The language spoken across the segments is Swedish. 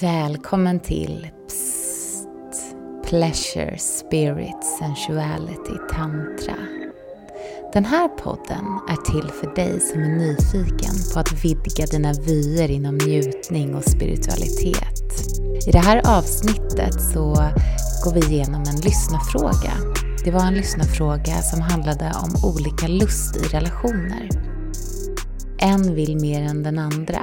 Välkommen till Psst, Pleasure, Spirit, Sensuality, Tantra. Den här podden är till för dig som är nyfiken på att vidga dina vyer inom njutning och spiritualitet. I det här avsnittet så går vi igenom en lyssnarfråga. Det var en lyssnarfråga som handlade om olika lust i relationer. En vill mer än den andra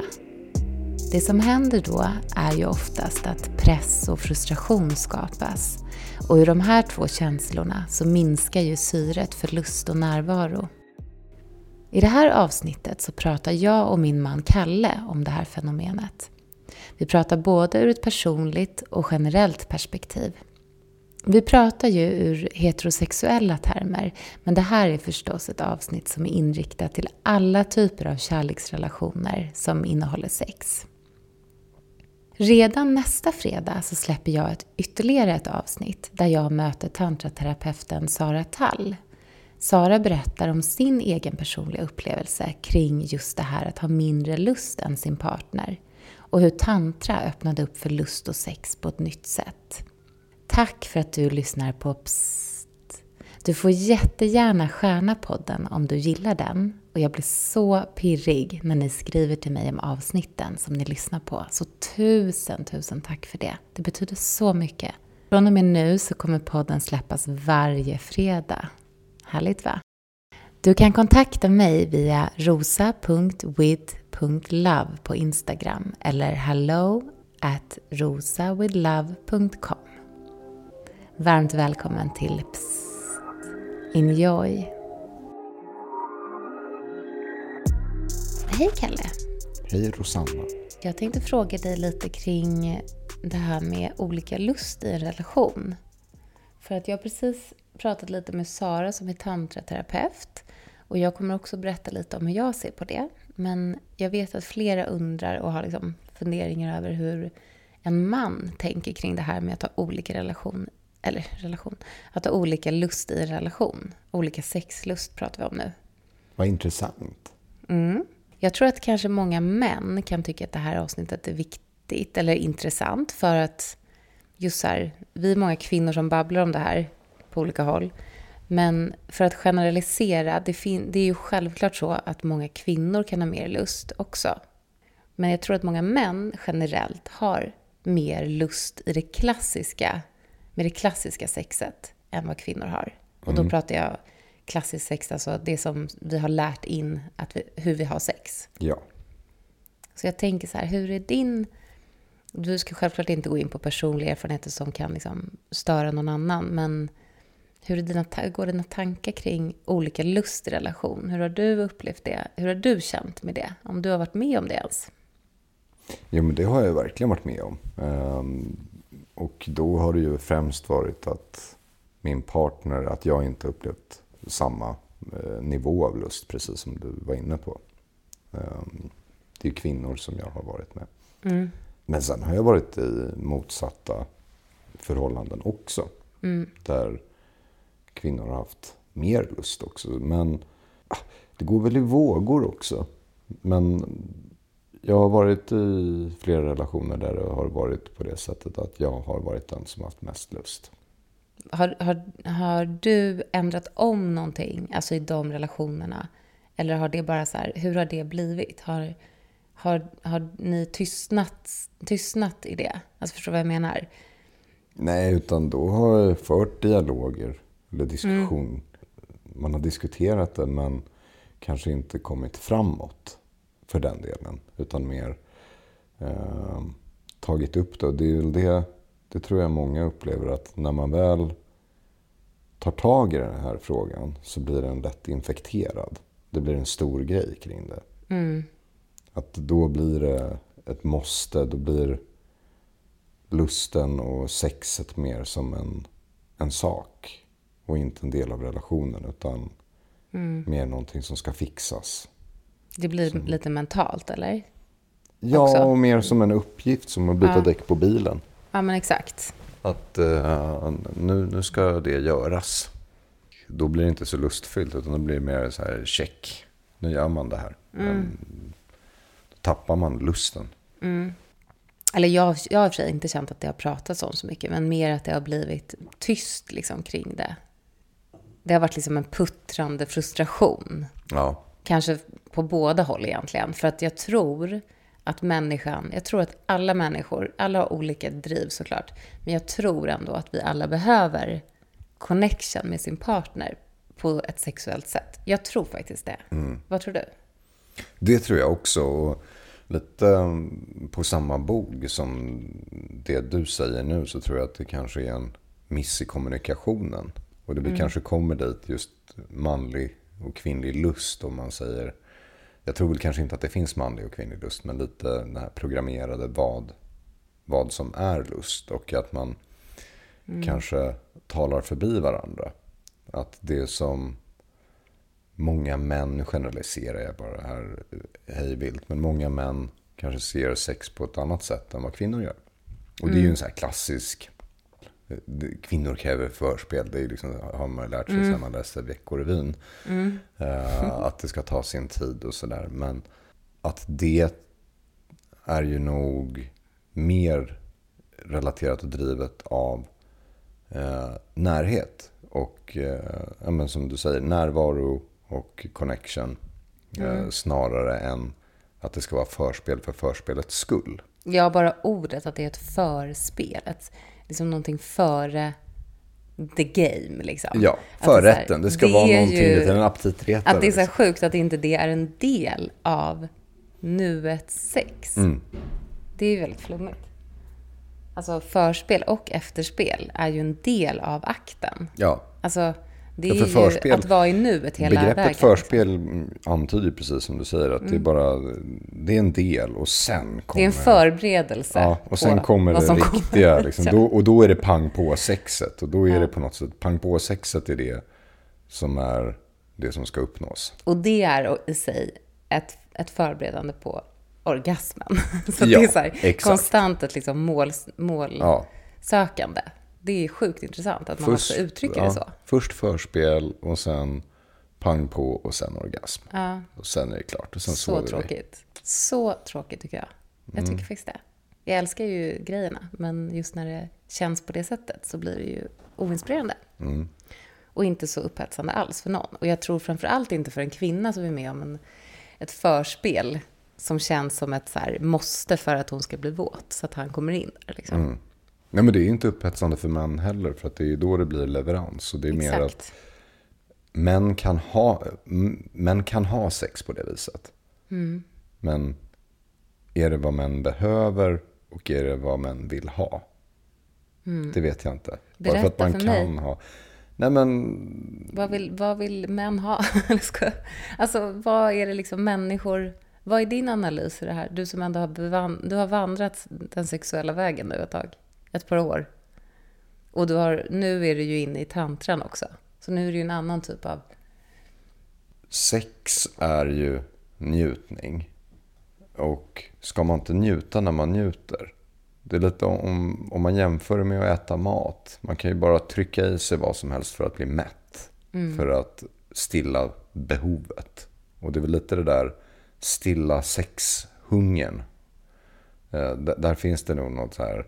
det som händer då är ju oftast att press och frustration skapas. Och ur de här två känslorna så minskar ju syret för lust och närvaro. I det här avsnittet så pratar jag och min man Kalle om det här fenomenet. Vi pratar både ur ett personligt och generellt perspektiv. Vi pratar ju ur heterosexuella termer, men det här är förstås ett avsnitt som är inriktat till alla typer av kärleksrelationer som innehåller sex. Redan nästa fredag så släpper jag ett ytterligare ett avsnitt där jag möter tantraterapeuten Sara Tall. Sara berättar om sin egen personliga upplevelse kring just det här att ha mindre lust än sin partner och hur tantra öppnade upp för lust och sex på ett nytt sätt. Tack för att du lyssnar på Psst. Du får jättegärna stjärna podden om du gillar den och jag blir så pirrig när ni skriver till mig om avsnitten som ni lyssnar på. Så tusen, tusen tack för det. Det betyder så mycket. Från och med nu så kommer podden släppas varje fredag. Härligt va? Du kan kontakta mig via rosa.with.love på Instagram eller hello at rosawithlove.com. Varmt välkommen till Psst. Enjoy! Hej Kalle! Hej Rosanna! Jag tänkte fråga dig lite kring det här med olika lust i en relation. För att jag har precis pratat lite med Sara som är tantraterapeut. Och jag kommer också berätta lite om hur jag ser på det. Men jag vet att flera undrar och har liksom funderingar över hur en man tänker kring det här med att ha olika relation, eller relation, att ha olika lust i en relation. Olika sexlust pratar vi om nu. Vad intressant. Mm. Jag tror att kanske många män kan tycka att det här avsnittet är viktigt eller intressant för att just så här, vi är många kvinnor som babblar om det här på olika håll. Men för att generalisera, det, det är ju självklart så att många kvinnor kan ha mer lust också. Men jag tror att många män generellt har mer lust i det klassiska, med det klassiska sexet än vad kvinnor har. Och då mm. pratar jag klassiskt sex, alltså det som vi har lärt in att vi, hur vi har sex. Ja. Så jag tänker så här, hur är din... Du ska självklart inte gå in på personliga erfarenheter som kan liksom störa någon annan, men hur är dina, går dina tankar kring olika lust i relation? Hur har du upplevt det? Hur har du känt med det? Om du har varit med om det ens? Jo, men det har jag verkligen varit med om. Um, och då har det ju främst varit att min partner, att jag inte upplevt samma eh, nivå av lust, precis som du var inne på. Ehm, det är kvinnor som jag har varit med. Mm. Men sen har jag varit i motsatta förhållanden också. Mm. Där kvinnor har haft mer lust också. Men ah, det går väl i vågor också. Men jag har varit i flera relationer där det har varit på det sättet att jag har varit den som haft mest lust. Har, har, har du ändrat om någonting, alltså i de relationerna? Eller har det bara så här, hur har det blivit? Har, har, har ni tystnat, tystnat i det? Alltså förstår du vad jag menar? Nej, utan då har jag fört dialoger eller diskussion. Mm. Man har diskuterat det men kanske inte kommit framåt för den delen. Utan mer eh, tagit upp det. Och det är väl det det tror jag många upplever att när man väl tar tag i den här frågan så blir den lätt infekterad. Det blir en stor grej kring det. Mm. Att då blir det ett måste. Då blir lusten och sexet mer som en, en sak. Och inte en del av relationen utan mm. mer någonting som ska fixas. Det blir som... lite mentalt eller? Ja, Också. och mer som en uppgift som att byta ja. däck på bilen. Ja, men exakt. Att uh, nu, nu ska det göras. Då blir det inte så lustfyllt utan då blir det mer så här check. Nu gör man det här. Mm. Men då tappar man lusten. Mm. eller jag, jag har i och för sig inte känt att det har pratats om så mycket, men mer att det har blivit tyst liksom kring det. Det har varit liksom en puttrande frustration. Ja. Kanske på båda håll egentligen. För att jag tror att människan, jag tror att alla människor, alla har olika driv såklart, men jag tror ändå att vi alla behöver connection med sin partner på ett sexuellt sätt. Jag tror faktiskt det. Vad tror du? Det tror jag också. Och lite um, på samma bog som det du säger nu så tror jag att det kanske är en miss i kommunikationen. Och det vi kanske kommer dit just manlig och kvinnlig lust om man säger. Jag tror väl kanske inte att det finns manlig och kvinnlig lust men lite den här programmerade vad, vad som är lust. Och att man kanske talar förbi varandra. Att det som många män, generaliserar jag bara här hejvilt, men många män kanske ser sex på ett annat sätt än vad kvinnor gör. Och det är ju en sån här klassisk, kvinnor kräver förspel, det är liksom, har man lärt sig sedan man läste Veckorevyn. Eh, att det ska ta sin tid och sådär. Men att det är ju nog mer relaterat och drivet av eh, närhet. Och ja, men som du säger, närvaro och connection. Eh, snarare än att det ska vara förspel för förspelets skull. Ja, bara ordet att det är ett förspel. Ett, liksom någonting före the game. Liksom. Ja, det förrätten. Det ska vara är någonting ju- en aptitretare. Att det är så liksom. sjukt att inte det är en del av nuets sex. Mm. Det är ju väldigt flummigt. Alltså förspel och efterspel är ju en del av akten. Ja, Alltså, det Ja, är för ju förspel- att vara i nuet hela Begreppet vägen. förspel mm, antyder ju precis som du säger att det är bara det är en del och sen kommer... Det är en förberedelse. Ja, och sen kommer det riktiga. kommer. Liksom. Ja. Då, och då är det pang på sexet. Och då är det på något sätt, pang på sexet är det som är det som ska uppnås. Och det är i sig ett, ett förberedande på orgasmen. Så Ja, det är så här, exakt. konstant ett liksom mål, målsökande. Ja. Det är sjukt intressant att man också uttrycker ja, det så. Först förspel och sen pang på och sen orgasm. Ja, Och sen är det klart. Och sen så sover vi. tråkigt. Så tråkigt tycker jag. Jag Mm. tycker faktiskt det. Jag älskar ju grejerna, men just när det känns på det sättet så blir det ju oinspirerande. Mm. Och inte så upphetsande alls för någon. Och jag tror framför allt inte för en kvinna som är med om en, ett förspel som känns som ett så måste för att hon ska bli våt, så att han kommer in där. Liksom. Mm. Nej men det är inte upphetsande för män heller. För att det är då det blir leverans. Och det är mer att Exakt. män kan ha, män kan ha sex på det viset. Mm. Men är det vad män behöver och är det vad män vill ha? Det vet jag inte. Bara för att Mm. Berätta man för mig. kan ha. Nej men, Vad, vill, vad vill män ha? Alltså, vad är det liksom människor... Vad är din analys i det här? Du som ändå har, bevan, du har vandrat den sexuella vägen nu ett tag. Ett par år. Och du har, nu är du ju inne i tantran också. Så nu är det ju en annan typ av... sex är ju njutning. Och ska man inte njuta när man njuter? Det är lite om, om man jämför det med att äta mat. Man kan ju bara trycka i sig vad som helst för att bli mätt. För att stilla behovet. Och det är väl lite det där stilla sexhungern. Eh, där, där finns det nog något så här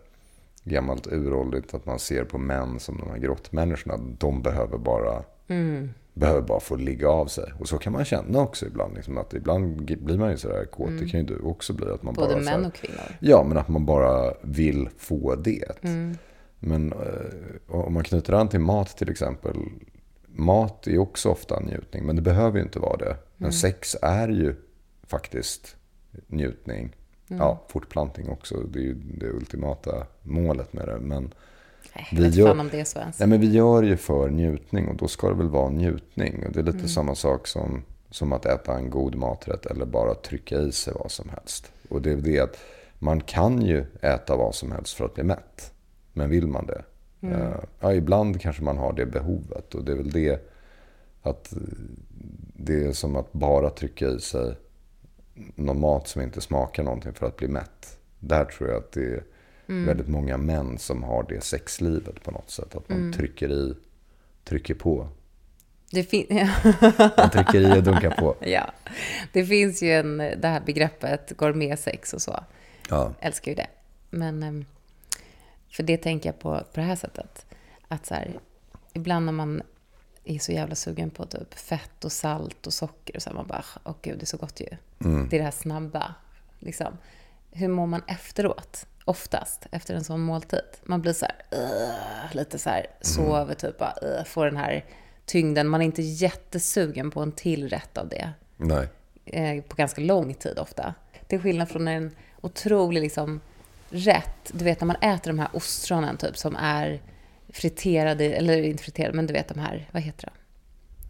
gammalt uråldrigt att man ser på män som de här grottmänniskorna. De behöver bara, behöver bara få ligga av sig. Och så kan man känna också ibland. Liksom att ibland blir man ju sådär kåt. Det kan ju du också bli. Att man Både bara, här- män och kvinnor. Ja, men att man bara vill få det. Men eh, om man knyter an till mat till exempel. Mat är också ofta njutning, men det behöver ju inte vara det. Men sex är ju faktiskt njutning. Ja, fortplantning också. Det är ju det ultimata målet med det. Men, Nej, Vi gör- om det är så ens. nej, men vi gör ju för njutning och då ska det väl vara njutning. Och det är lite samma sak som, som att äta en god maträtt eller bara trycka i sig vad som helst. Och det är det att man kan ju äta vad som helst för att bli mätt. Men vill man det? Eh, ja, ibland kanske man har det behovet. Och det är väl det att det är som att bara trycka i sig någon mat som inte smakar någonting för att bli mätt. Där tror jag att det är väldigt många män som har det sexlivet på något sätt. Att man trycker i, trycker på. Det, fin- Man trycker i och dunkar på. ja. det finns ju en, det här begreppet gourmetsex och så. Ja. älskar ju det. men ehm, för det tänker jag på på det här sättet. Att så här, ibland när man är så jävla sugen på typ fett och salt och socker och så man bara, åh gud, det är så gott ju. Det är det här snabba, liksom. Hur mår man efteråt? Oftast, efter en sån måltid. Man blir så här, lite så här, sover typ, bara, får den här tyngden. Man är inte jättesugen på en till rätt av det Nej. eh, på ganska lång tid ofta. Till skillnad från en otrolig liksom, rätt. Du vet när man äter de här ostronen typ som är friterade, eller inte friterade, men du vet de här, vad heter de?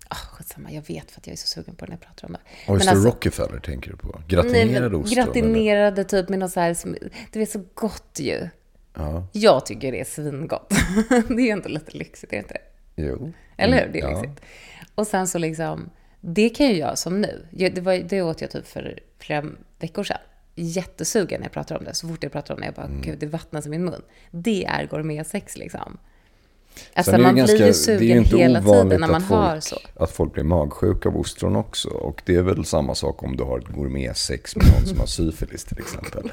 Ah, skitsamma, jag vet för att jag är så sugen på det när jag pratar om det. Oyster alltså- Rockefeller tänker du på? Gratinerade ostron? Gratinerade typ med något så här, som- det är så gott ju. Ja, Jag tycker det är svingott. det är ju inte lite lyxigt, är det inte? jo. Eller hur? Det är Mm, Ja. lyxigt. Och sen så liksom, det kan ju jag som nu. Det, var, det åt jag typ för flera veckor sedan. Jättesugen när jag pratar om det. Så fort jag pratar om det, jag bara, Mm. gud, det vattnas i min mun. Det är gourmetsex liksom. Alltså Sen är man ganska- blir ju sugen inte hela tiden när man har så. Att folk blir magsjuka av ostron också. Och det är väl samma sak om du har ett gourmetsex med någon som har syfilis till exempel.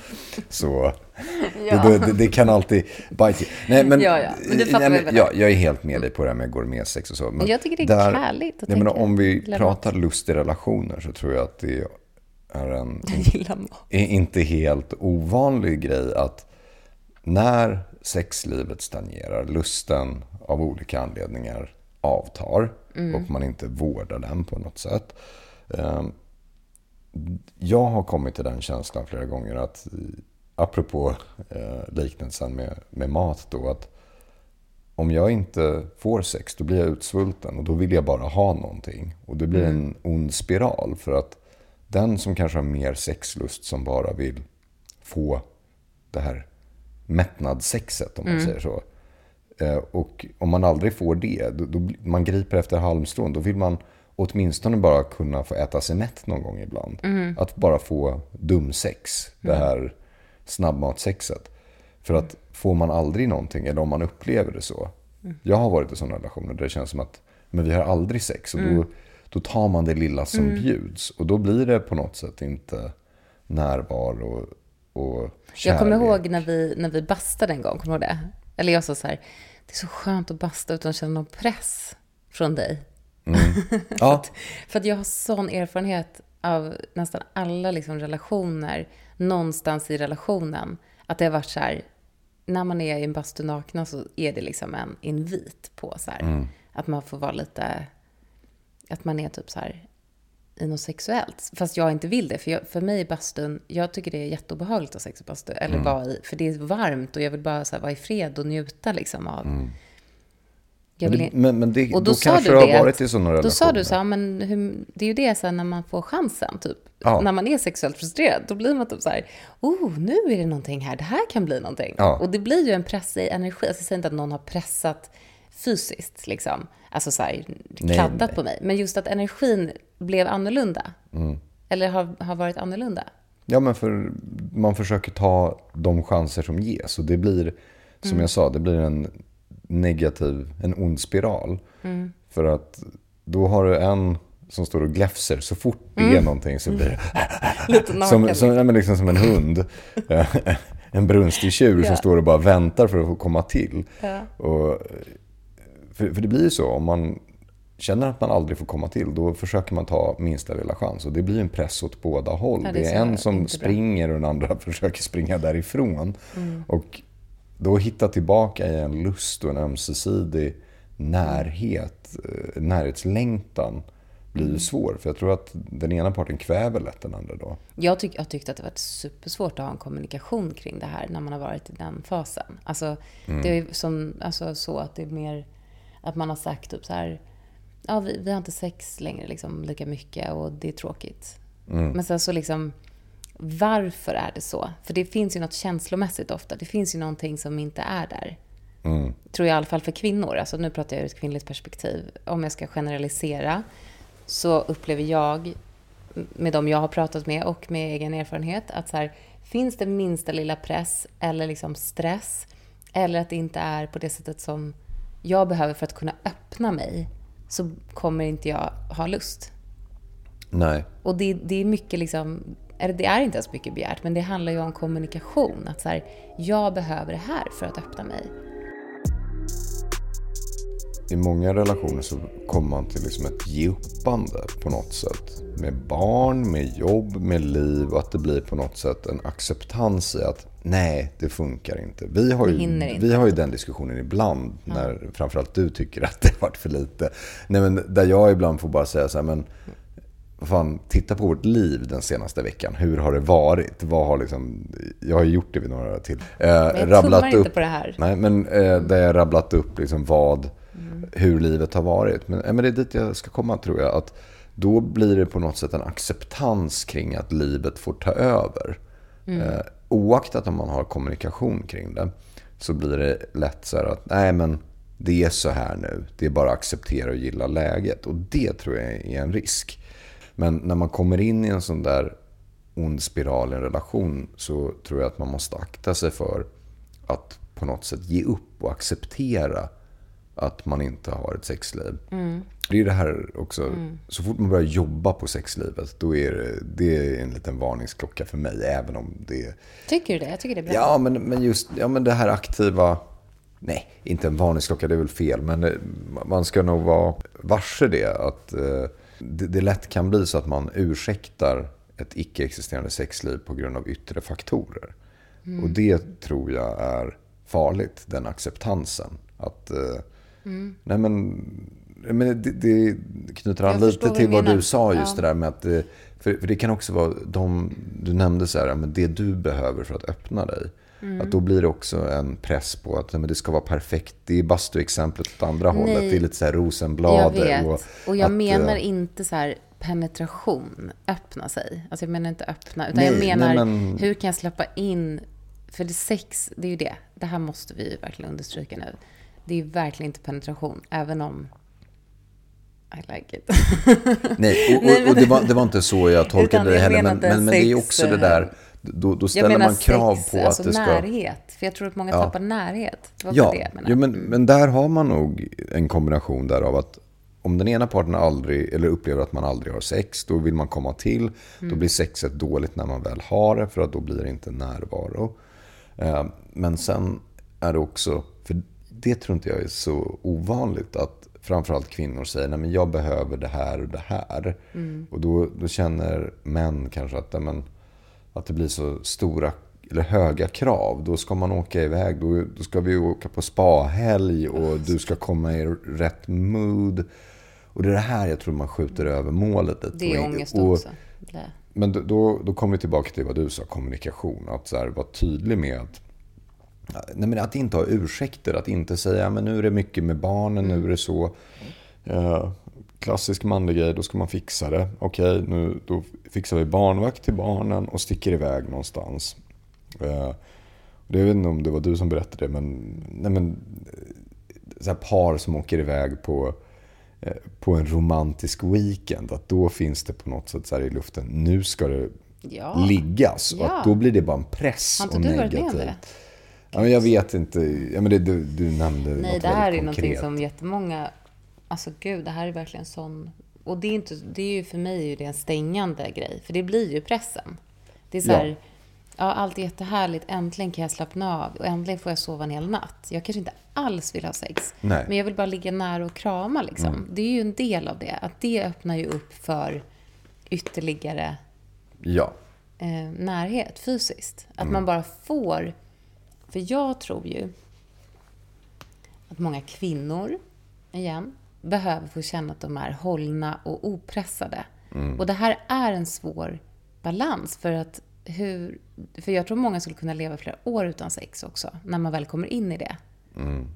Så Ja. det, det, det kan alltid bite. Nej, men, Ja, ja. Men du fattar nej, men, ja, jag är helt med dig på det här med gourmetsex och så. Men Jag tycker det är härligt att menar, tänka- Om vi pratar lust i relationer så tror jag att det är en är inte helt ovanlig grej att när sexlivet stagnerar, lusten av olika anledningar avtar och man inte vårdar den på något sätt. Eh, Jag har kommit till den känslan flera gånger att, apropå eh, liknelsen med, med mat då, att om jag inte får sex då blir jag utsvulten och då vill jag bara ha någonting. Och det blir en ond spiral för att den som kanske har mer sexlust som bara vill få det här mättnadssexet om man säger så. Eh, Och om man aldrig får det, då, då man griper efter halmstrån, då vill man åtminstone bara kunna få äta sig mätt någon gång ibland. Att bara få dumsex, det här snabbmatsexet. För att får man aldrig någonting, eller om man upplever det så. Jag har varit i sådana relationer där det känns som att men vi har aldrig sex. Och då, då tar man det lilla som bjuds. Och då blir det på något sätt inte närvaro och Jag kommer kärlek. ihåg när vi, när vi bastade en gång, kommer du ihåg det? Eller jag sa så här, det är så skönt att basta utan att känna någon press från dig. Ja, För att jag har sån erfarenhet av nästan alla liksom relationer, någonstans i relationen, att det har varit så här, när man är i en bastu nakna så är det liksom en invit på så här, att man får vara lite, att man är typ så här i något sexuellt. Fast jag inte vill det, för, jag, för mig i bastun, jag tycker det är jätteobehagligt att ha sex i bastu, eller vara i, för det är varmt och jag vill bara så här, vara i fred och njuta liksom av Men, vill det, men, men det, och då, då kanske du du har det varit i sådana relationer. Då sa du så här, men hur, det är ju det så här, när man får chansen, typ. Ja. När man är sexuellt frustrerad, då blir man typ så här, oh, nu är det någonting här, det här kan bli någonting. Ja. Och det blir ju en press i energi. Alltså, jag säger inte att någon har pressat fysiskt, liksom. Alltså så här, kladdat nej. på mig. Men just att energin blev annorlunda. Mm. Eller har, har varit annorlunda. Ja, men för man försöker ta de chanser som ges. Och det blir, som Mm. jag sa, det blir en negativ, en ond spiral. Mm. För att då har du en som står och gläfser. Så fort det är någonting så blir det Mm. Som, som, ja, men liksom som en hund. en brunstig tjur Ja. som står och bara väntar för att få komma till. Ja. Och, för, för det blir ju så, om man känner att man aldrig får komma till, då försöker man ta minsta lilla chans. Och det blir en press åt båda håll. Ja, det, det är är så en som inte bra. springer och den andra försöker springa därifrån. Mm. Och då hitta tillbaka i en lust och en ömsesidig närhet, eh, närhetslängtan blir Mm. ju svår. För jag tror att den ena parten kväver lätt den andra då. Jag, tyck, jag tyckte att det var supersvårt att ha en kommunikation kring det här när man har varit i den fasen. Alltså, det är som, alltså, så att det är mer att man har sagt typ så här, ja vi, vi har inte sex längre liksom, lika mycket och det är tråkigt. Men sen så liksom, varför är det så? För det finns ju något känslomässigt ofta. Det finns ju någonting som inte är där. Tror jag i alla fall för kvinnor. Alltså nu pratar jag ur ett kvinnligt perspektiv. Om jag ska generalisera så upplever jag, med de jag har pratat med och med egen erfarenhet, att så här, finns det minsta lilla press eller liksom stress eller att det inte är på det sättet som jag behöver för att kunna öppna mig så kommer inte jag ha lust. Nej. Och det, det är mycket liksom eller det är inte ens mycket begärt, men det handlar ju om kommunikation. Att så här, jag behöver det här för att öppna mig. I många relationer så kommer man till liksom ett ge uppande på något sätt. Med barn, med jobb, med liv och att det blir på något sätt en acceptans i att nej, det funkar inte. Vi har ju, inte. Vi har ju den diskussionen ibland, ja. när framförallt du tycker att det har varit för lite. Nej, men där jag ibland får bara säga så här, men fan, titta på vårt liv den senaste veckan. Hur har det varit? Vad har liksom, jag har gjort det vid några till. Eh, jag rabblat upp, inte på det här. Nej, men eh, där jag rabblat upp liksom vad. Hur livet har varit. Men, eh, men det är dit jag ska komma tror jag. Att då blir det på något sätt en acceptans kring att livet får ta över. Mm. Eh, oaktat om man har kommunikation kring det så blir det lätt så här att nej men det är så här nu. Det är bara att acceptera och gilla läget. Och det tror jag är en risk. Men när man kommer in i en sån där ond spiral i en relation så tror jag att man måste akta sig för att på något sätt ge upp och acceptera att man inte har ett sexliv. Mm. Det är det här också, mm. så fort man börjar jobba på sexlivet, då är det, det är en liten varningsklocka för mig, även om det... Tycker du det? Jag tycker det är bra. Ja, men, men just ja, men det här aktiva... Nej, inte en varningsklocka, det är väl fel, men det, man ska nog vara varse det. Att eh, det, det lätt kan bli så att man ursäktar ett icke-existerande sexliv på grund av yttre faktorer. Mm. Och det tror jag är farligt, den acceptansen. Att, eh, mm. nej men, men det, det knyter an lite till vad du sa just ja. det där med att, för, för det kan också vara de, du nämnde så här, men det du behöver för att öppna dig. Mm. Att då blir det också en press på att men det ska vara perfekt. Det är bastuexemplet åt andra Nej. hållet. Det är lite så här Rosenblad. Jag vet. Och, och jag att, menar eh, inte så här penetration, öppna sig. Alltså jag menar inte öppna, utan nej, jag menar nej, men... hur kan jag släppa in, för det sex, det är ju det. Det här måste vi verkligen understryka nu. Det är verkligen inte penetration, även om i like it. nej, och, och, och det, var, det, var, inte så jag tolkade det heller. Men, men, men, det är också det där då, då ställer man krav sex, på alltså att det ska... närhet. För jag tror att många ja. tappar närhet. Det ja, det jo, men, men där har man nog en kombination där av att om den ena parten aldrig, eller upplever att man aldrig har sex, då vill man komma till. Mm. Då blir sexet dåligt när man väl har det, för att då blir det inte närvaro. Eh, men sen är det också, det tror inte jag är så ovanligt, att framförallt kvinnor säger nej men jag behöver det här och det här. Mm. Och då, då känner män kanske att men, att det blir så stora eller höga krav. Då ska man åka iväg. Då, då ska vi åka på spahelg och du ska komma i rätt mood. Och det är det här jag tror man skjuter över målet. Det är ångest och, också. Men då, då kommer vi tillbaka till vad du sa, kommunikation. Att så här, vara tydlig med att Nej, men att inte ha ursäkter, att inte säga men nu är det mycket med barnen, mm. nu är det så. Uh, klassisk manlig grej, då ska man fixa det. Okej, okay, nu då fixar vi barnvakt till barnen och sticker iväg någonstans. Eh, jag vet inte om det var du som berättade det, men, nej men så här par som åker iväg på, eh, på en romantisk weekend. Att då finns det på något sätt så i luften, nu ska det ja. liggas. Och att då blir det bara en press Har inte du varit med om det? Ja, men jag vet inte. Ja, men det, du, du nämnde Nej, det här är konkret. någonting som jättemånga Alltså gud, det här är verkligen sån... Och det är, inte, det är ju för mig är det en stängande grej, för det blir ju pressen. Det är så här, ja. ja, allt är jättehärligt, äntligen kan jag slappna av och äntligen får jag sova en hel natt. Jag kanske inte alls vill ha sex, Nej. men jag vill bara ligga nära och krama liksom. Mm. Det är ju en del av det, att det öppnar ju upp för ytterligare ja. eh, närhet fysiskt. Att mm. man bara får... För jag tror ju att många kvinnor, igen, behöver få känna att de är hållna och opressade. Mm. Och det här är en svår balans för att hur... För jag tror många skulle kunna leva flera år utan sex också, när man väl kommer in i det. Mm.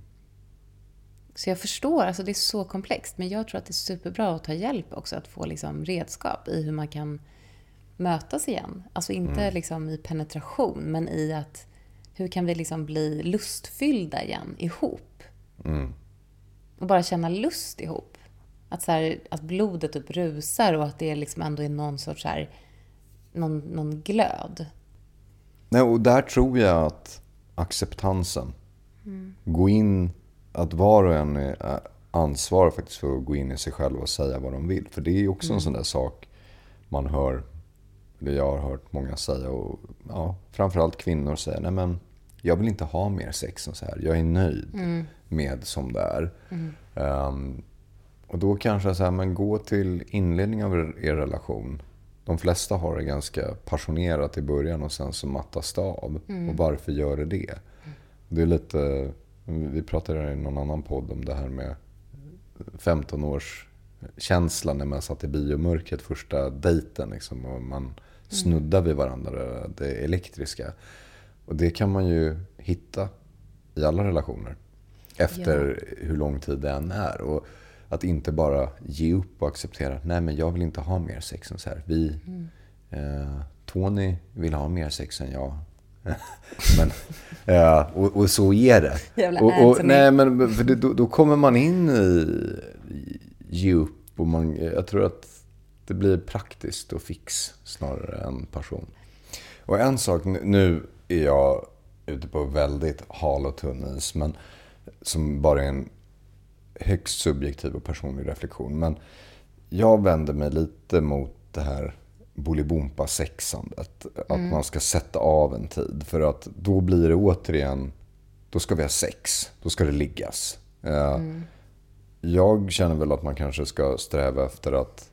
Så jag förstår, alltså det är så komplext, men jag tror att det är superbra att ta hjälp också, att få liksom redskap i hur man kan mötas igen. Alltså inte mm. liksom i penetration, men i att hur kan vi liksom bli lustfyllda igen ihop? Mm och bara känna lust ihop. Att, så här, att blodet typ rusar och att det liksom ändå är någon sorts så här, någon, någon glöd. Nej, och där tror jag att acceptansen, mm. gå in, att var och en är ansvarig faktiskt för att gå in i sig själv och säga vad de vill. För det är också mm. en sån där sak man hör det jag har hört många säga och ja, framförallt kvinnor säga, nej men jag vill inte ha mer sex än så här. Jag är nöjd mm. med som det är. Mm. Um, och då kanske så här, men gå till inledning av er relation. De flesta har det ganska passionerat i början och sen så mattas det av. Mm. Och varför gör det det? Det är lite, vi pratade i någon annan podd om det här med 15 års känsla när man satt i biomörkret första dejten. Liksom, och man snuddar vid varandra, det elektriska. Och det kan man ju hitta i alla relationer. Efter ja. hur lång tid det än är. Och att inte bara ge upp och acceptera, nej men jag vill inte ha mer sex än så här. Vi, mm. eh, Tony vill ha mer sex än jag. men, ja, och, och, så är det. Jävla och, och, nej, men för det, då, då, kommer man in i ge upp och man, jag tror att det blir praktiskt och fix snarare än passion. Och en sak, nu är jag ute på väldigt hal och tunn is, men som bara är en högst subjektiv och personlig reflektion. Men jag vänder mig lite mot det här bolibompa-sexandet. Att mm. man ska sätta av en tid. För att då blir det återigen, då ska vi ha sex. Då ska det liggas. Eh, mm. Jag känner väl att man kanske ska sträva efter att,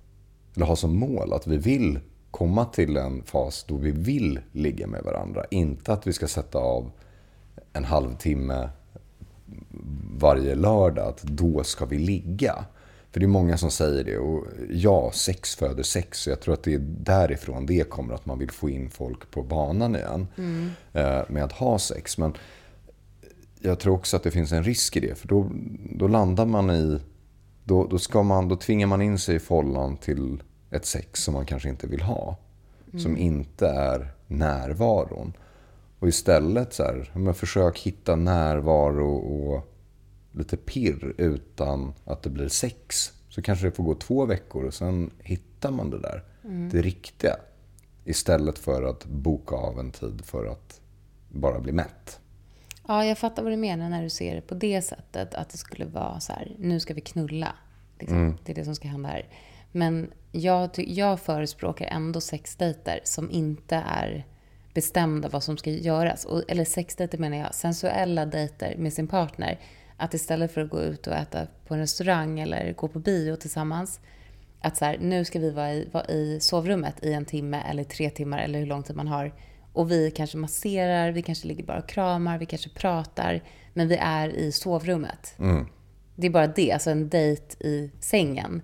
eller ha som mål att vi vill komma till en fas då vi vill ligga med varandra. Inte att vi ska sätta av en halvtimme varje lördag, att då ska vi ligga. För det är många som säger det. Och ja, sex föder sex. Så jag tror att det är därifrån det kommer, att man vill få in folk på banan igen. Mm. Med att ha sex. Men jag tror också att det finns en risk i det. För då, då landar man i... Då, då, ska man, då tvingar man in sig i follan till ett sex som man kanske inte vill ha. Mm. Som inte är närvaron. Och istället så här, men försök hitta närvaro och lite pirr utan att det blir sex. Så kanske det får gå två veckor och sen hittar man det där. Mm. Det riktiga. Istället för att boka av en tid för att bara bli mätt. Ja, jag fattar vad du menar när du ser det på det sättet. Att det skulle vara så här, nu ska vi knulla. Liksom. Mm. Det är det som ska hända här. Men jag, jag förespråkar ändå sexdejter som inte är bestämda vad som ska göras. Och, eller sexdejter menar jag, sensuella dejter med sin partner. Att istället för att gå ut och äta på en restaurang eller gå på bio tillsammans. Att så här, nu ska vi vara i, vara i sovrummet i en timme eller tre timmar eller hur lång tid man har. Och vi kanske masserar, vi kanske ligger bara och kramar, vi kanske pratar. Men vi är i sovrummet. Mm. Det är bara det, alltså en dejt i sängen.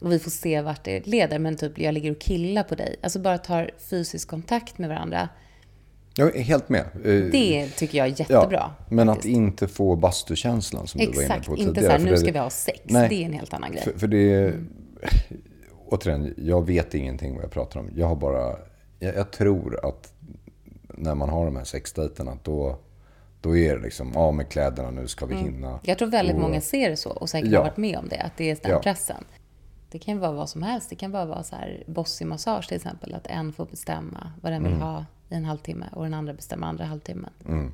Och vi får se vart det leder. Men typ, jag ligger och killar på dig. Alltså bara tar fysisk kontakt med varandra. Jag är helt med. Eh, det tycker jag är jättebra. Ja, men faktiskt. att inte få bastukänslan som Exakt, du var inne på tidigare. Exakt, inte så här, nu ska vi ha sex. Nej, det är en helt annan grej. För, för det är, mm. återigen, jag vet ingenting vad jag pratar om. Jag har bara, jag, jag tror att när man har de här sexdejterna, då, då är det liksom, ja med kläderna, nu ska vi mm. hinna. Jag tror väldigt och, många ser det så och säkert ja. har varit med om det, att det är den ja. pressen. Det kan ju vara vad som helst. Det kan bara vara så här bossig massage till exempel. Att en får bestämma vad den vill mm. ha i en halvtimme och den andra bestämmer andra halvtimmen. Mm.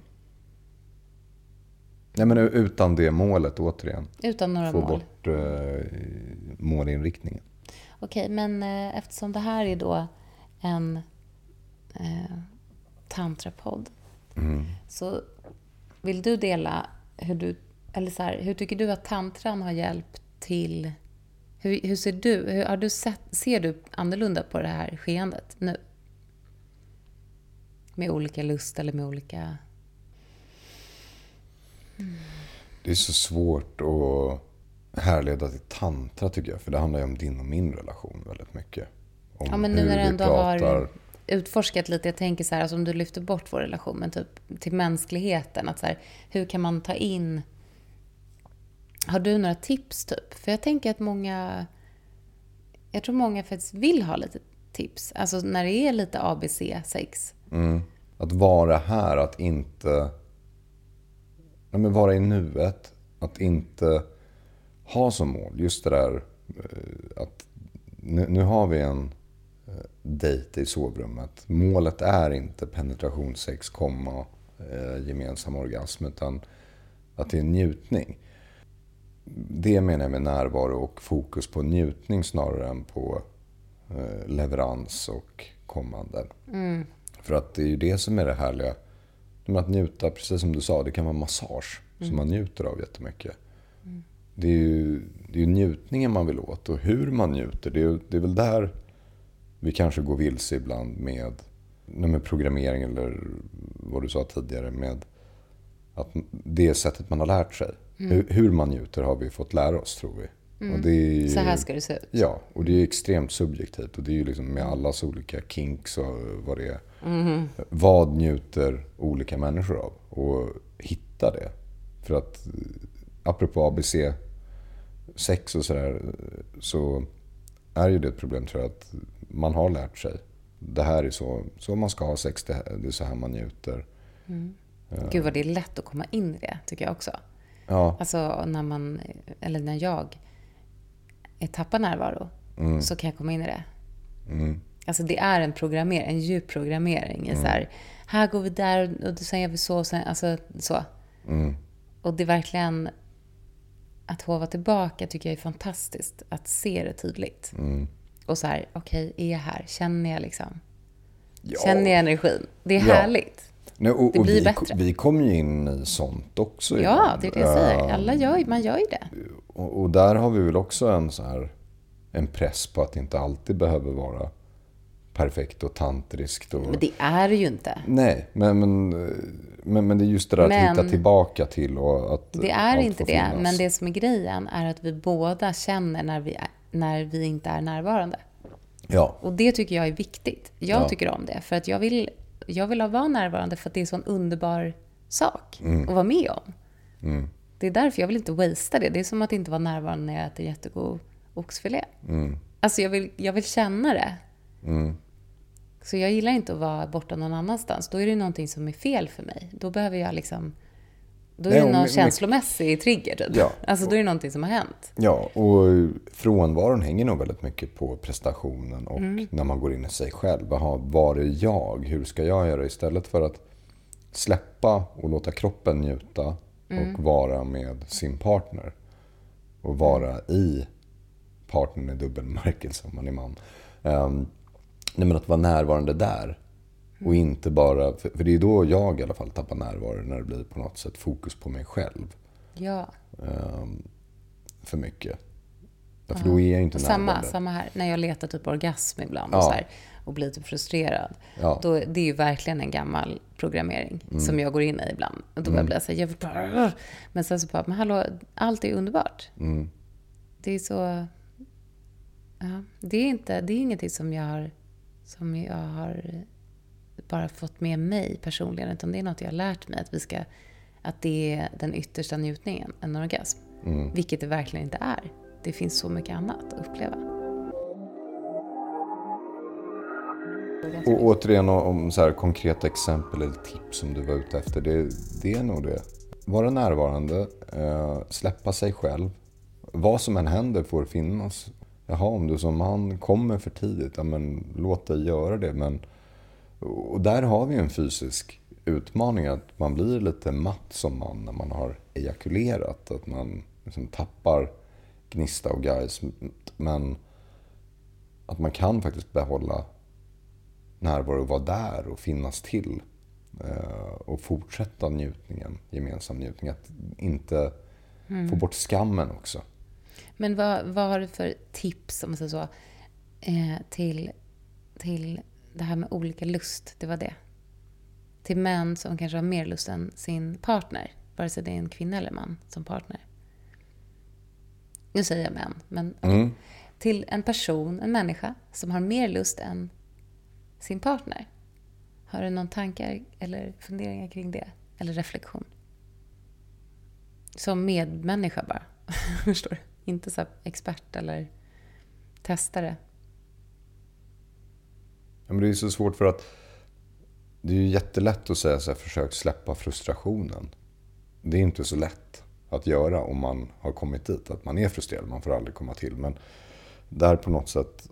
Nej, men utan det målet återigen. Utan några Få mål. Få bort eh, målinriktningen. Okej, men eh, eftersom det här är då en eh, tantrapodd. Mm. Så vill du dela hur du, eller så här, hur tycker du att tantran har hjälpt till hur, hur ser du, hur, har du sett, ser du annorlunda på det här skeendet nu? Med olika lust eller med olika... Mm. Det är så svårt att härleda till tantra tycker jag. För det handlar ju om din och min relation väldigt mycket. Om ja, men nu när du ändå pratar... har utforskat lite. Jag tänker så här, alltså om du lyfter bort vår relation, men typ till mänskligheten. Att så här, hur kan man ta in har du några tips typ? För jag tänker att många... Jag tror många faktiskt vill ha lite tips. Alltså när det är lite ABC-sex. Mm. Att vara här, att inte... Ja, men vara i nuet. Att inte ha som mål just det där eh, att nu, nu har vi en eh, dejt i sovrummet. Målet är inte penetrationssex, komma, eh, gemensam orgasm, utan att det är en njutning det menar jag med närvaro och fokus på njutning snarare än på eh, leverans och återkommande. Mm. För att det är ju det som är det härliga. Att njuta, precis som du sa, det kan vara massage mm. som man njuter av jättemycket. Mm. Det är ju det är njutningen man vill åt och hur man njuter. Det är, det är väl där vi kanske går vilse ibland med, med programmering eller vad du sa tidigare. Med att det sättet man har lärt sig. Mm. Hur, hur, man njuter har vi fått lära oss tror vi. Mm. Är, så här ska det se ut. Ja, och det är extremt subjektivt. Och det är ju liksom med allas olika kinks och vad det är. Mm. Vad njuter olika människor av? Och hitta det. För att apropå ABC sex och sådär så är ju det ett problem tror jag att man har lärt sig. Det här är så, så man ska ha sex, det, det är så här man njuter. Mm. Gud vad det är lätt att komma in i det, tycker jag också. Ja. Alltså när man, eller när jag tappar närvaro, mm. så kan jag komma in i det. Mm. Alltså det är en programmering, en djup programmering. Mm. Så här, här går vi där och sen gör vi så, och sen, alltså så. Mm. Och det är verkligen, att hova tillbaka tycker jag är fantastiskt. Att se det tydligt. Mm. Och så här, okej, okay, är jag här? Känner jag liksom? Ja. Känner jag energin? Det är ja. härligt. Nej, och, det blir vi, bättre. Vi kommer ju in i sånt också. Ja, det är det jag säger. Alla gör, man gör ju det. Och, och, där har vi väl också en, så här, en press på att det inte alltid behöver vara perfekt och tantriskt. Och... Men det är det ju inte. Nej, men, men, men, men det är just det där men, att hitta tillbaka till och att Det är inte det, finnas. men det som är grejen är att vi båda känner när vi, är, när vi inte är närvarande. Ja. Och det tycker jag är viktigt. Jag ja. tycker om det, för att jag vill, jag vill vara närvarande för att det är en sån underbar sak mm. att vara med om. Mm. Det är därför jag vill inte wastea det. Det är som att inte vara närvarande när jag äter jättegod oxfilé. Mm. Alltså jag vill, jag vill känna det. Mm. Så jag gillar inte att vara borta någon annanstans. Då är det någonting som är fel för mig. Då behöver jag liksom... Då är det någon känslomässig trigger typ. Ja, alltså då är det någonting som har hänt. Ja, och frånvaron hänger nog väldigt mycket på prestationen och mm. när man går in i sig själv. Aha, var är jag? Hur ska jag göra? Istället för att släppa och låta kroppen njuta mm. och vara med sin partner. Och vara i partnern i dubbelmärkelse om man är man. Um, Nej, men att vara närvarande där. Och inte bara, för det är då jag i alla fall tappar närvaro, när det blir på något sätt fokus på mig själv. Ja. Um, för mycket. Ja, för då är jag inte närvarande. Samma, samma här, när jag letar typ orgasm ibland och, så här, och blir typ frustrerad. Ja. Då, det är ju verkligen en gammal programmering mm. som jag går in i ibland. Och då mm. blir jag säga jag vill bara... Men sen så bara, men hallå, allt är underbart. Mm. Det är så... Ja, det är inte, det är ingenting som jag har som jag har bara fått med mig personligen, utan det är något jag har lärt mig, att, vi ska, att det är den yttersta njutningen, en orgasm. Mm. Vilket det verkligen inte är. Det finns så mycket annat att uppleva. Och återigen om så här konkreta exempel eller tips som du var ute efter. Det, det är nog det. Vara närvarande, eh, släppa sig själv. Vad som än händer får finnas Jaha, om du som man kommer för tidigt, ja, men låt dig göra det. Men, och där har vi en fysisk utmaning, att man blir lite matt som man när man har ejakulerat. Att man liksom tappar gnista och guys. Men att man kan faktiskt behålla närvaro och vara där och finnas till. Eh, och fortsätta njutningen, gemensam njutning. Att inte mm. få bort skammen också. Men vad, vad har du för tips, om man säger så, eh, till, till det här med olika lust? Det var det. Till män som kanske har mer lust än sin partner, vare sig det är en kvinna eller man som partner. Nu säger jag män, men mm. till en person, en människa, som har mer lust än sin partner. Har du någon tankar eller funderingar kring det? Eller reflektion? Som medmänniska bara. Förstår du? Inte så expert eller testare. Ja, men det är så svårt för att det är ju jättelätt att säga så här, försök släppa frustrationen. Det är inte så lätt att göra om man har kommit dit. Att man är frustrerad, man får aldrig komma till. Men där på något sätt,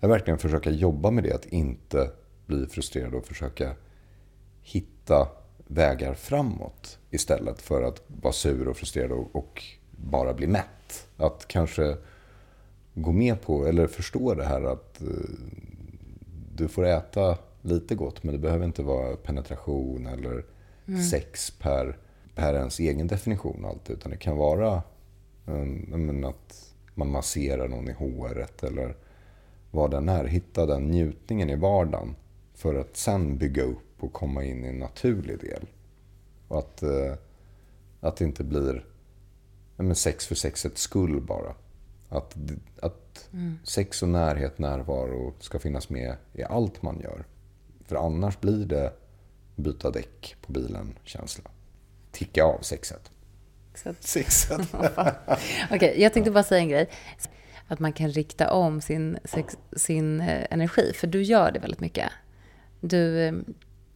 jag verkligen försöka jobba med det. Att inte bli frustrerad och försöka hitta vägar framåt. Istället för att vara sur och frustrerad och, och bara bli mätt att kanske gå med på eller förstå det här att eh, du får äta lite gott men det behöver inte vara penetration eller mm. sex per, per ens egen definition alltid. Utan det kan vara um, att man masserar någon i håret eller vad den är. Hitta den njutningen i vardagen för att sen bygga upp och komma in i en naturlig del. Och att, uh, att det inte blir men sex för sexets skull bara. Att, att mm. sex och närhet, närvaro ska finnas med i allt man gör. För annars blir det byta däck på bilen-känsla. Ticka av sexet. Sexet. Okej, okay, jag tänkte bara säga en grej. Att man kan rikta om sin, sex, sin eh, energi, för du gör det väldigt mycket. Du eh,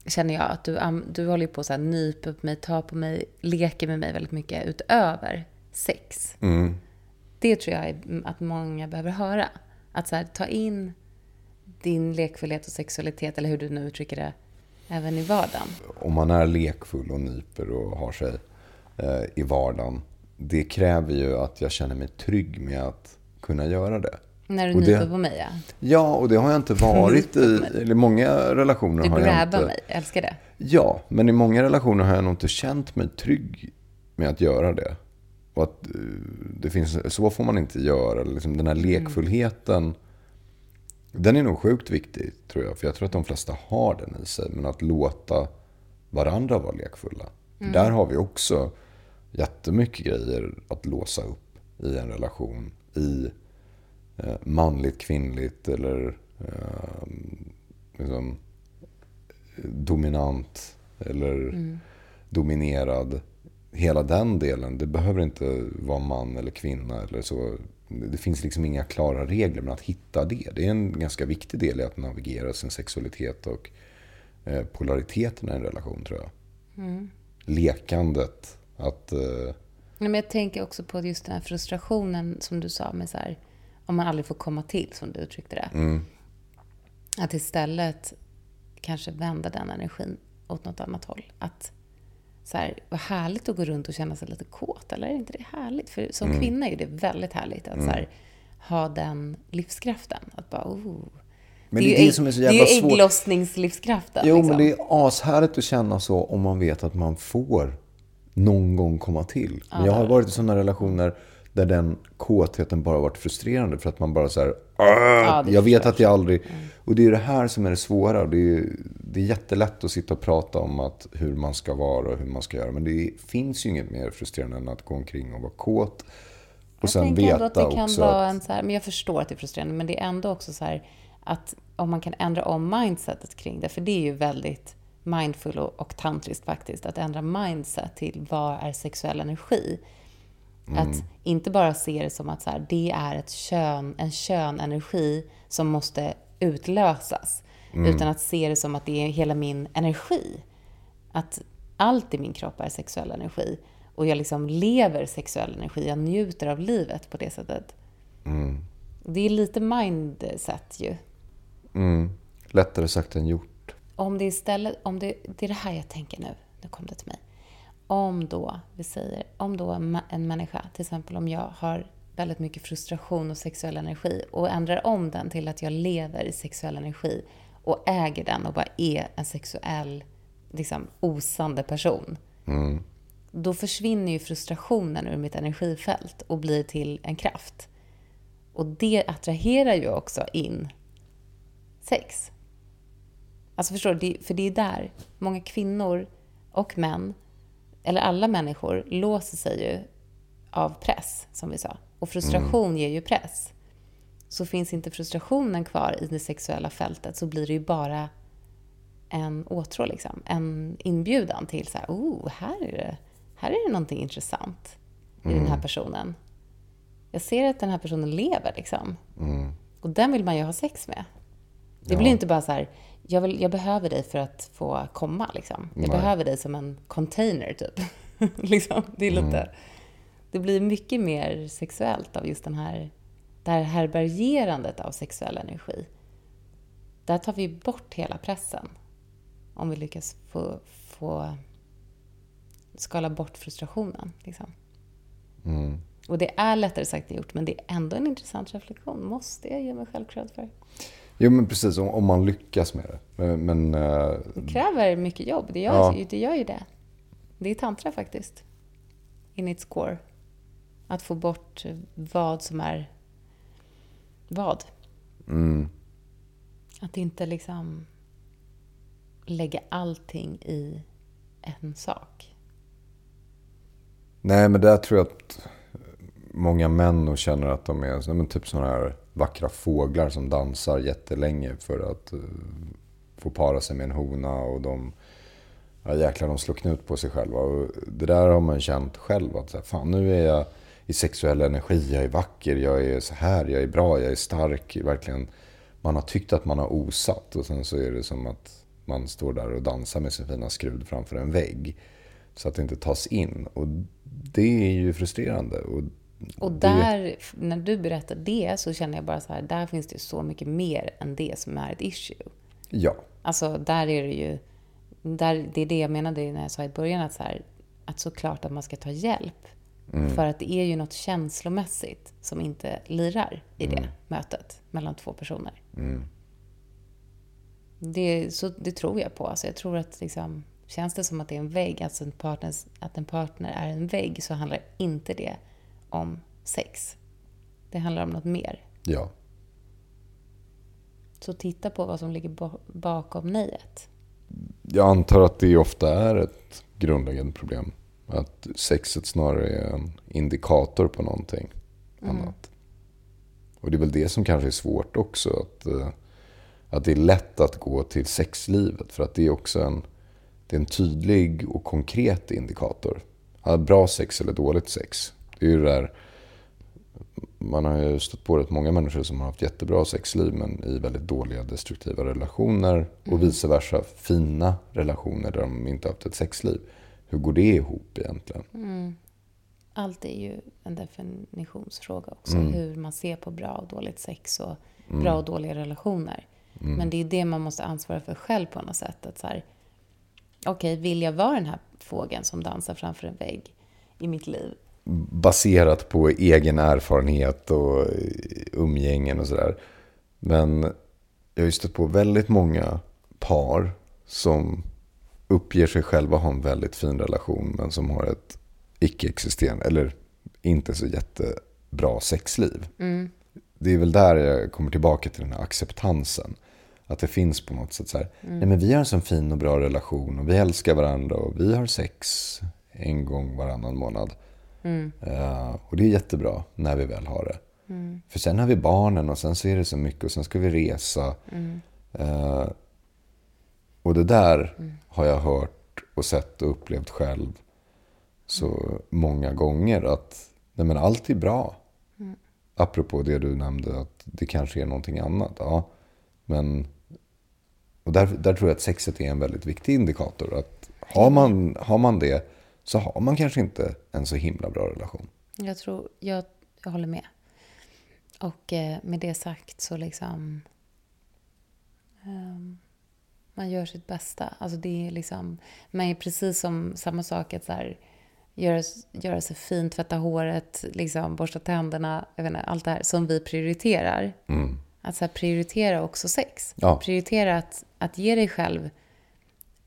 känner jag att du, du håller på att nypa på mig, tar på mig, leker med mig väldigt mycket utöver sex. Mm. Det tror jag att många behöver höra. Att så här, ta in din lekfullhet och sexualitet, eller hur du nu uttrycker det, även i vardagen. Om man är lekfull och nyper och har sig eh, i vardagen, det kräver ju att jag känner mig trygg med att kunna göra det. När du nyper på mig, ja. Ja, och det har jag inte varit i, eller många relationer du har jag inte... Du mig, jag älskar det. Ja, men i många relationer har jag nog inte känt mig trygg med att göra det. Och att eh, det finns, så får man inte göra. Liksom den här mm. lekfullheten. Mm. Den är nog sjukt viktig tror jag. För jag tror att de flesta har den i sig. Men att låta varandra vara lekfulla. Mm. Där har vi också jättemycket grejer att låsa upp i en relation. I eh, manligt, kvinnligt eller eh, liksom, dominant eller mm. dominerad hela den delen. Det behöver inte vara man eller kvinna eller så. Det finns liksom inga klara regler, men att hitta det, det är en ganska viktig del i att navigera sin sexualitet och eh, polariteten i en relation, tror jag. Mm. Lekandet, att... Eh... Men jag tänker också på just den här frustrationen som du sa, med så här, om man aldrig får komma till, som du uttryckte det. Mm. Att istället kanske vända den energin åt något annat håll. Att så här, vad härligt att gå runt och känna sig lite kåt, eller är inte det härligt? För som mm. kvinna är det väldigt härligt att mm. så här, ha den livskraften. Att bara, oh. Men det, är, det, är det som är så jävla Det är ju ägglossningslivskraften. Jo, liksom. men det är ashärligt att känna så om man vet att man får någon gång komma till. Men jag har varit i sådana relationer där den kåtheten bara varit frustrerande för att man bara så här, ja, jag vet att jag aldrig... Mm. Och det är det här som är det svåra. Det är, det är jättelätt att sitta och prata om att hur man ska vara och hur man ska göra. Men det finns ju inget mer frustrerande än att gå omkring och vara kåt. Och jag sen veta att det kan också vara en så här, men jag förstår att det är frustrerande, men det är ändå också så här att om man kan ändra om mindsetet kring det, för det är ju väldigt mindful och, och tantriskt faktiskt, att ändra mindset till vad är sexuell energi? Mm. Att inte bara se det som att så här, det är ett kön, en könenergi som måste utlösas. Mm. Utan att se det som att det är hela min energi. Att allt i min kropp är sexuell energi. Och jag liksom lever sexuell energi. Jag njuter av livet på det sättet. Mm. Det är lite mindset ju. Mm. Lättare sagt än gjort. Om det istället, om det, det är det här jag tänker nu. Nu kom det till mig om då, vi säger, om då en människa, till exempel om jag har väldigt mycket frustration och sexuell energi och ändrar om den till att jag lever i sexuell energi och äger den och bara är en sexuell, liksom osande person. Mm. Då försvinner ju frustrationen ur mitt energifält och blir till en kraft. Och det attraherar ju också in sex. Alltså förstår du? För det är där många kvinnor och män eller alla människor, låser sig ju av press, som vi sa. Och frustration mm. ger ju press. Så finns inte frustrationen kvar i det sexuella fältet så blir det ju bara en åtrå, liksom. En inbjudan till så här, oh, här är det, här är det någonting intressant i mm. den här mm. personen. Jag ser att den här personen lever, liksom. Mm. Och den vill man ju ha sex med. Det ja. blir inte bara så här, jag, vill, jag behöver dig för att få komma. Liksom. Jag Nej. behöver dig som en container, typ. liksom. Det är lite... Mm. Det blir mycket mer sexuellt av just den här, det här härbärgerandet av sexuell energi. Där tar vi bort hela pressen. Om vi lyckas få, få skala bort frustrationen. Liksom. Mm. Och det är lättare sagt än gjort, men det är ändå en intressant reflektion. Måste jag ge mig själv cred för? Jo men precis, om, om man lyckas med det. Men, eh, Det kräver mycket jobb. Det gör, Ja. det gör ju det. Det är tantra faktiskt. In its core. Att få bort vad som är vad. mm, Att inte liksom lägga allting i en sak. nej men där tror jag att många män nog känner att de är men typ sådana här vackra fåglar som dansar jättelänge för att eh, få para sig med en hona och de Ja jäklar, de slår knut på sig själva. Och det där har man känt själv. Att så här, fan nu är jag i sexuell energi, jag är vacker, jag är så här, jag är bra, jag är stark. Verkligen, man har tyckt att man har osat och sen så är det som att man står där och dansar med sin fina skrud framför en vägg. Så att det inte tas in. Och det är ju frustrerande. Och Och det- där, när du berättar det, så känner jag bara så här, där finns det så mycket mer än det som är ett issue. Ja, Alltså, där är det ju... Där, det är det jag menade när jag sa i början, att, så här, att såklart att man ska ta hjälp. För att det är ju något känslomässigt som inte lirar i det mötet mellan två personer. Det, så, det tror jag på. Alltså, jag tror att liksom, känns det som att det är en vägg, alltså en partners, att en partner är en vägg, så handlar inte det om sex. Det handlar om något mer. ja. Så titta på vad som ligger ba- bakom nejet. Jag antar att det ofta är ett grundläggande problem. Att sexet snarare är en indikator på någonting annat. Och det är väl det som kanske är svårt också. Att, eh, att det är lätt att gå till sexlivet. För att det är också en, det är en tydlig och konkret indikator. Bra sex eller dåligt sex. Det är ju det där, man har ju stött på rätt många människor som har haft jättebra sexliv men i väldigt dåliga destruktiva relationer. Och vice versa, fina relationer där de inte har haft ett sexliv. Hur går det ihop egentligen? Allt är ju en definitionsfråga också. Hur man ser på bra och dåligt sex och bra och dåliga relationer. Men det är det man måste ansvara för själv på något sätt. Att så här, Okej, vill jag vara den här fågeln som dansar framför en vägg i mitt liv? baserat på egen erfarenhet och umgängen och sådär. Men jag har ju stött på väldigt många par som uppger sig själva ha en väldigt fin relation men som har ett icke-existerande eller inte så jättebra sexliv. Det är väl där jag kommer tillbaka till den här acceptansen. Att det finns på något sätt så här, nej men vi har en sån fin och bra relation och vi älskar varandra och vi har sex en gång varannan månad. Eh, och det är jättebra när vi väl har det. För sen har vi barnen och sen så är det så mycket och sen ska vi resa. Eh, och det där har jag hört och sett och upplevt själv så många gånger att nej men allt är bra. Apropå det du nämnde att det kanske är någonting annat. Ja, men och där, där tror jag att sexet är en väldigt viktig indikator. Att har man, har man det så har man kanske inte en så himla bra relation. Jag tror, jag, jag håller med. Och eh, med det sagt så liksom... ehm, man gör sitt bästa. Alltså det är liksom... Man är precis som samma sak att så här, göra, göra sig fin, tvätta håret, liksom, borsta tänderna, jag vet inte, allt det här som vi prioriterar. Att så här, prioritera också sex. Ja. Prioritera att, att ge dig själv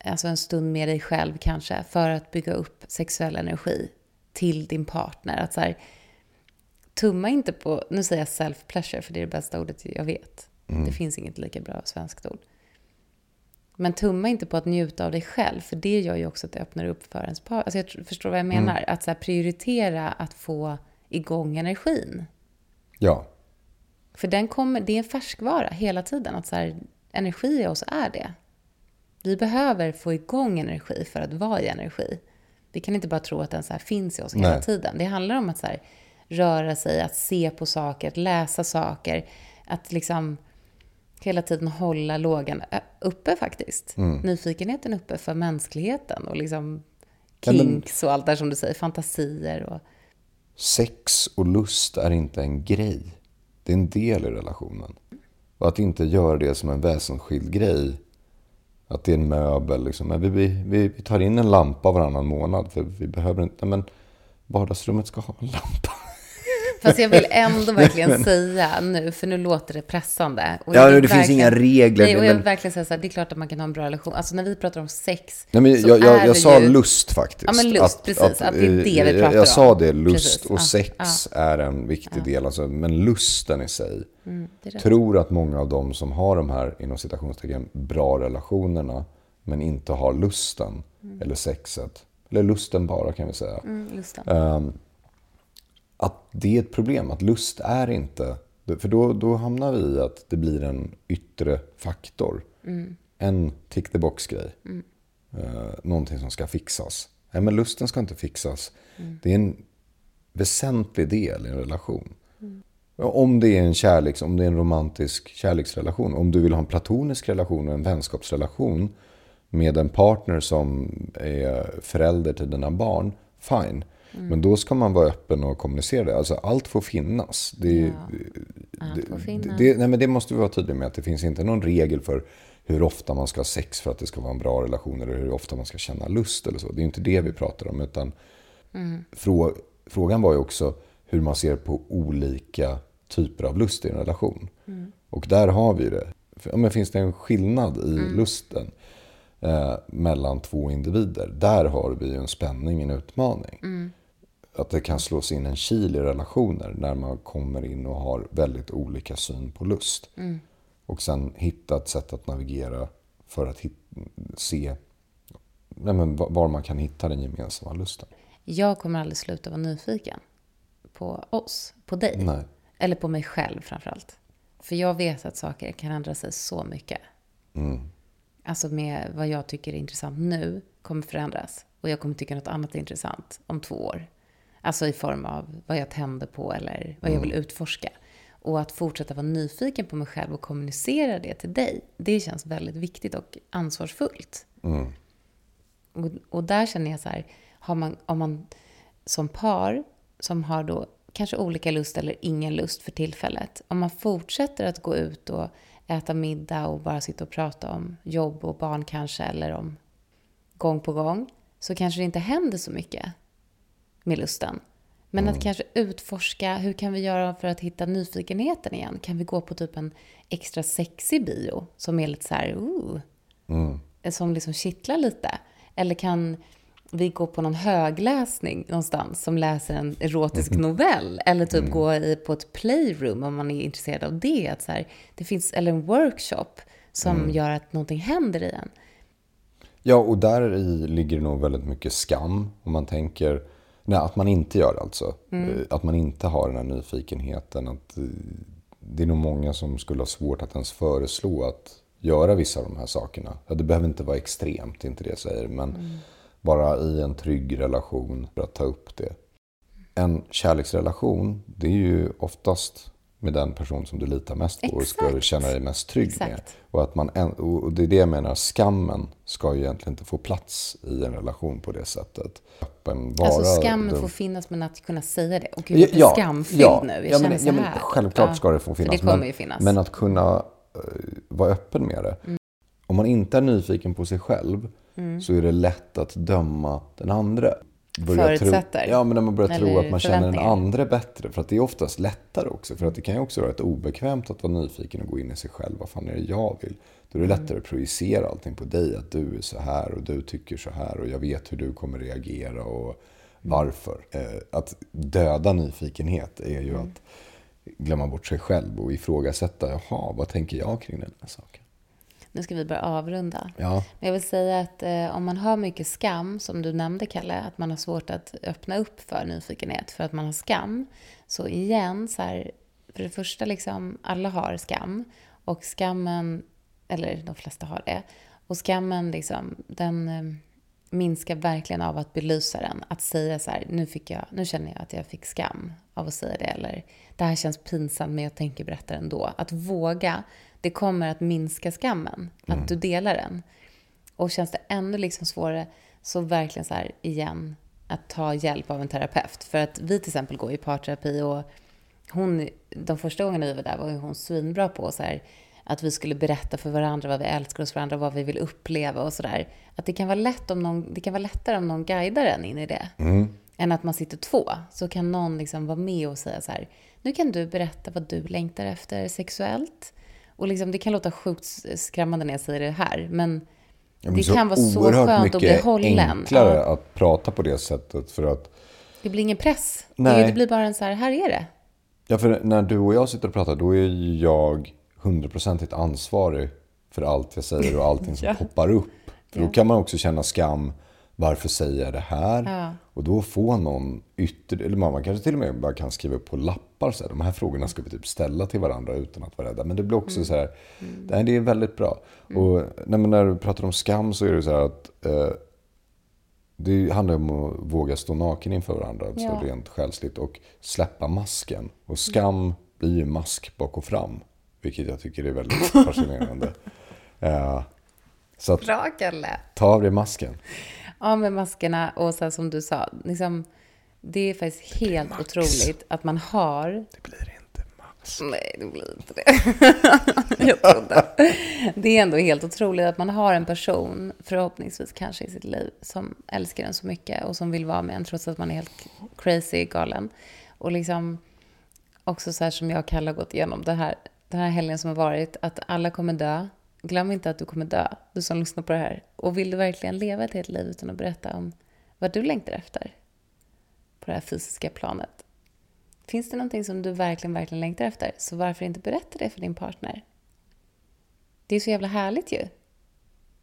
alltså en stund med dig själv kanske, för att bygga upp sexuell energi till din partner. Att så här, tumma inte på, nu säger jag self-pleasure för det är det bästa ordet jag vet. Det finns inget lika bra svenskt ord. Men tumma inte på att njuta av dig själv, för det gör ju också att det öppnar upp för ens par. Alltså jag förstår vad jag menar? Att så prioritera att få igång energin. Ja, För den kommer, det är en färskvara hela tiden. Att så här, energi i oss är det. Vi behöver få igång energi för att vara i energi. Vi kan inte bara tro att den så finns i oss hela Nej. tiden. Det handlar om att så här, röra sig, att se på saker, att läsa saker. Att liksom hela tiden hålla lågan uppe faktiskt. Nyfikenheten uppe för mänskligheten och liksom kinks och allt där som du säger, fantasier och... sex och lust är inte en grej. Det är en del i relationen. Och att inte göra det som en väsensskild grej. Att det är en möbel. Liksom. Vi, vi vi tar in en lampa varannan månad. För vi behöver inte. Men vardagsrummet ska ha en lampa. Fast jag vill ändå verkligen säga nu, för nu låter det pressande. Och Ja, jag det finns inga regler, Nej, och jag vill men- verkligen säga så här, det är klart att man kan ha en bra relation. Alltså när vi pratar om sex, Nej, men så jag, är jag, jag det sa ju... lust faktiskt. Ja, men lust, precis. Att det är det vi eh, pratar jag, jag sa om. det, lust Precis, och ja, sex är en viktig del. Alltså, men lusten i sig. Mm, är tror att många av dem som har de här inom citationstecken bra relationerna men inte har lusten eller sexet, eller lusten bara kan vi säga. Mm, att det är ett problem, att lust är inte... För då, då hamnar vi i att det blir en yttre faktor. En tick the box-grej. Eh, någonting som ska fixas. Nej, men lusten ska inte fixas. Det är en väsentlig del i en relation. Ja, Om det är en kärleks, om det är en romantisk kärleksrelation. Om du vill ha en platonisk relation och en vänskapsrelation med en partner som är förälder till dina barn, fine. Men då ska man vara öppen och kommunicera det. Alltså allt får finnas. Det, Allt får finnas. det, nej, men det måste vi vara tydliga med. Att det finns inte någon regel för hur ofta man ska ha sex för att det ska vara en bra relation. Eller hur ofta man ska känna lust eller så. Det är inte det vi pratar om. Utan frå, frågan var ju också hur man ser på olika typer av lust i en relation. Och där har vi det. Ja, men finns det en skillnad i lusten eh, mellan två individer? Där har vi ju en spänning, en utmaning. Att det kan slås in en kil i relationer när man kommer in och har väldigt olika syn på lust. Och sen hitta ett sätt att navigera för att se nej men, va- var man kan hitta den gemensamma lusten. Jag kommer aldrig sluta vara nyfiken på oss, på dig. Nej. Eller på mig själv framförallt. För jag vet att saker kan ändra sig så mycket. Alltså med vad jag tycker är intressant nu kommer förändras. Och jag kommer tycka något annat är intressant om två år. Alltså i form av vad jag tänder på eller vad jag vill utforska. Och att fortsätta vara nyfiken på mig själv och kommunicera det till dig, det känns väldigt viktigt och ansvarsfullt. Och, och där känner jag så här, har man, om man som par som har då kanske olika lust eller ingen lust för tillfället, om man fortsätter att gå ut och äta middag och bara sitta och prata om jobb och barn kanske, eller om gång på gång, så kanske det inte händer så mycket med lusten. Men att kanske utforska, hur kan vi göra för att hitta nyfikenheten igen? Kan vi gå på typ en extra sexig bio som är lite så här, ooh, som liksom kittlar lite? Eller kan vi gå på någon högläsning någonstans som läser en erotisk novell? Eller typ gå i, på ett playroom om man är intresserad av det. Att så här, det finns, eller en workshop som gör att någonting händer i en. Ja, och där i ligger det nog väldigt mycket skam. Om man tänker, nej, att man inte gör det alltså. Eh, Att man inte har den här nyfikenheten. Att, eh, det är nog många som skulle ha svårt att ens föreslå att göra vissa av de här sakerna. Ja, det behöver inte vara extremt, det är inte det jag säger. Men bara i en trygg relation för att ta upp det. En kärleksrelation, det är ju oftast med den person som du litar mest på och ska Exakt. känna dig mest trygg med. Exakt. Och, att man, och det är det jag menar, skammen ska ju egentligen inte få plats i en relation på det sättet. Vara Alltså skammen får finnas men att kunna säga det. Och gud, jag är skamfylld nu. Jag ja, känner men, så ja, men här. Självklart Ja, ska det få finnas. det men, finnas. men att kunna eh, vara öppen med det. Mm. Om man inte är nyfiken på sig själv så är det lätt att döma den andra. Börja Förutsätter. Tro, ja, men när man börjar tro att man känner den andra bättre. För att det är oftast lättare också. För att det kan ju också vara rätt obekvämt att vara nyfiken och gå in i sig själv. Vad fan är det jag vill? Då är det Mm. lättare att projicera allting på dig. Att du är så här och du tycker så här. Och jag vet hur du kommer reagera och varför. Eh, att döda nyfikenhet är ju att glömma bort sig själv och ifrågasätta. Jaha, vad tänker jag kring den här saken? Nu ska vi börja avrunda. Ja, Men jag vill säga att eh, om man har mycket skam, som du nämnde Kalle, att man har svårt att öppna upp för nyfikenhet för att man har skam. Så igen, så här, för det första, liksom, alla har skam. Och skammen, eller de flesta har det. Och skammen, liksom, den eh, minskar verkligen av att belysa den. Att säga så här, nu, fick jag, nu känner jag att jag fick skam av att säga det. Eller det här känns pinsamt men jag tänker berätta ändå. Att våga, det kommer att minska skammen. Att du delar den. Och känns det ännu liksom svårare, så verkligen så här igen, att ta hjälp av en terapeut. För att vi till exempel går i parterapi och hon, de första gångerna vi var där var hon svinbra på så här, att vi skulle berätta för varandra vad vi älskar hos varandra, vad vi vill uppleva och sådär. Att det kan vara lätt om någon, det kan vara lättare om någon guidar en in i det. Än än att man sitter två. Så kan någon liksom vara med och säga så här, nu kan du berätta vad du längtar efter sexuellt. Och liksom, det kan låta sjukt skrämmande när jag säger det här, men Ja, det kan vara så skönt att bli hållen. enklare Ja. att prata på det sättet. För att, Det blir ingen press. Nej. Det, det blir bara en så här, här är det. ja, för när du och jag sitter och pratar, då är ju jag hundraprocentigt ansvarig för allt jag säger och allting som Ja. poppar upp. För då kan man också känna skam. Varför säger jag det här? Ja. Och då får någon ytterligare, eller man kanske till och med bara kan skriva upp på lappar. Så här, de här frågorna ska vi typ ställa till varandra utan att vara rädda. Men det blir också så här, nej, det är väldigt bra. Och nej, när du pratar om skam så är det så här att eh, det handlar om att våga stå naken inför varandra, alltså Ja. rent själsligt. Och släppa masken. Och skam blir ju mask bak och fram. Vilket jag tycker är väldigt fascinerande. Eh, så att Bra, Kalle. ta av dig masken. Ja, med maskerna och så som du sa, liksom, det är faktiskt helt max. otroligt att man har... Det blir inte max. Nej, det blir inte det. Jag trodde. Det är ändå helt otroligt att man har en person, förhoppningsvis kanske i sitt liv, som älskar en så mycket och som vill vara med en trots att man är helt crazy galen. Och liksom också så här som jag och Kalle har gått igenom det här, den här helgen som har varit, att alla kommer dö. Glöm inte att du kommer dö, du som lyssnar på det här. Och vill du verkligen leva ett helt liv utan att berätta om vad du längtar efter på det här fysiska planet? Finns det någonting som du verkligen, verkligen längtar efter, så varför inte berätta det för din partner? Det är så jävla härligt ju.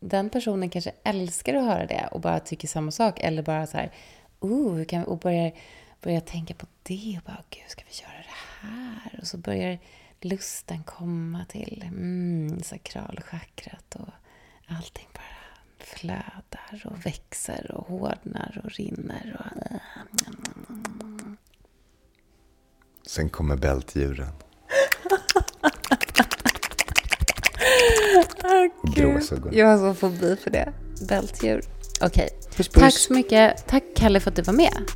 Den personen kanske älskar att höra det och bara tycker samma sak. Eller bara så här, oh, hur kan vi, och börjar, börjar tänka på det och bara, gud, ska vi göra det här? Och så börjar lusten komma till mm, sakralchakrat och allting bara flödar och växer och hårdnar och rinner. Och, Sen kommer bältdjuren. Gråsuggor. Jag har så fobi för det. Bältdjur. Okej. Puss. Tack så mycket. Tack Kalle för att du var med.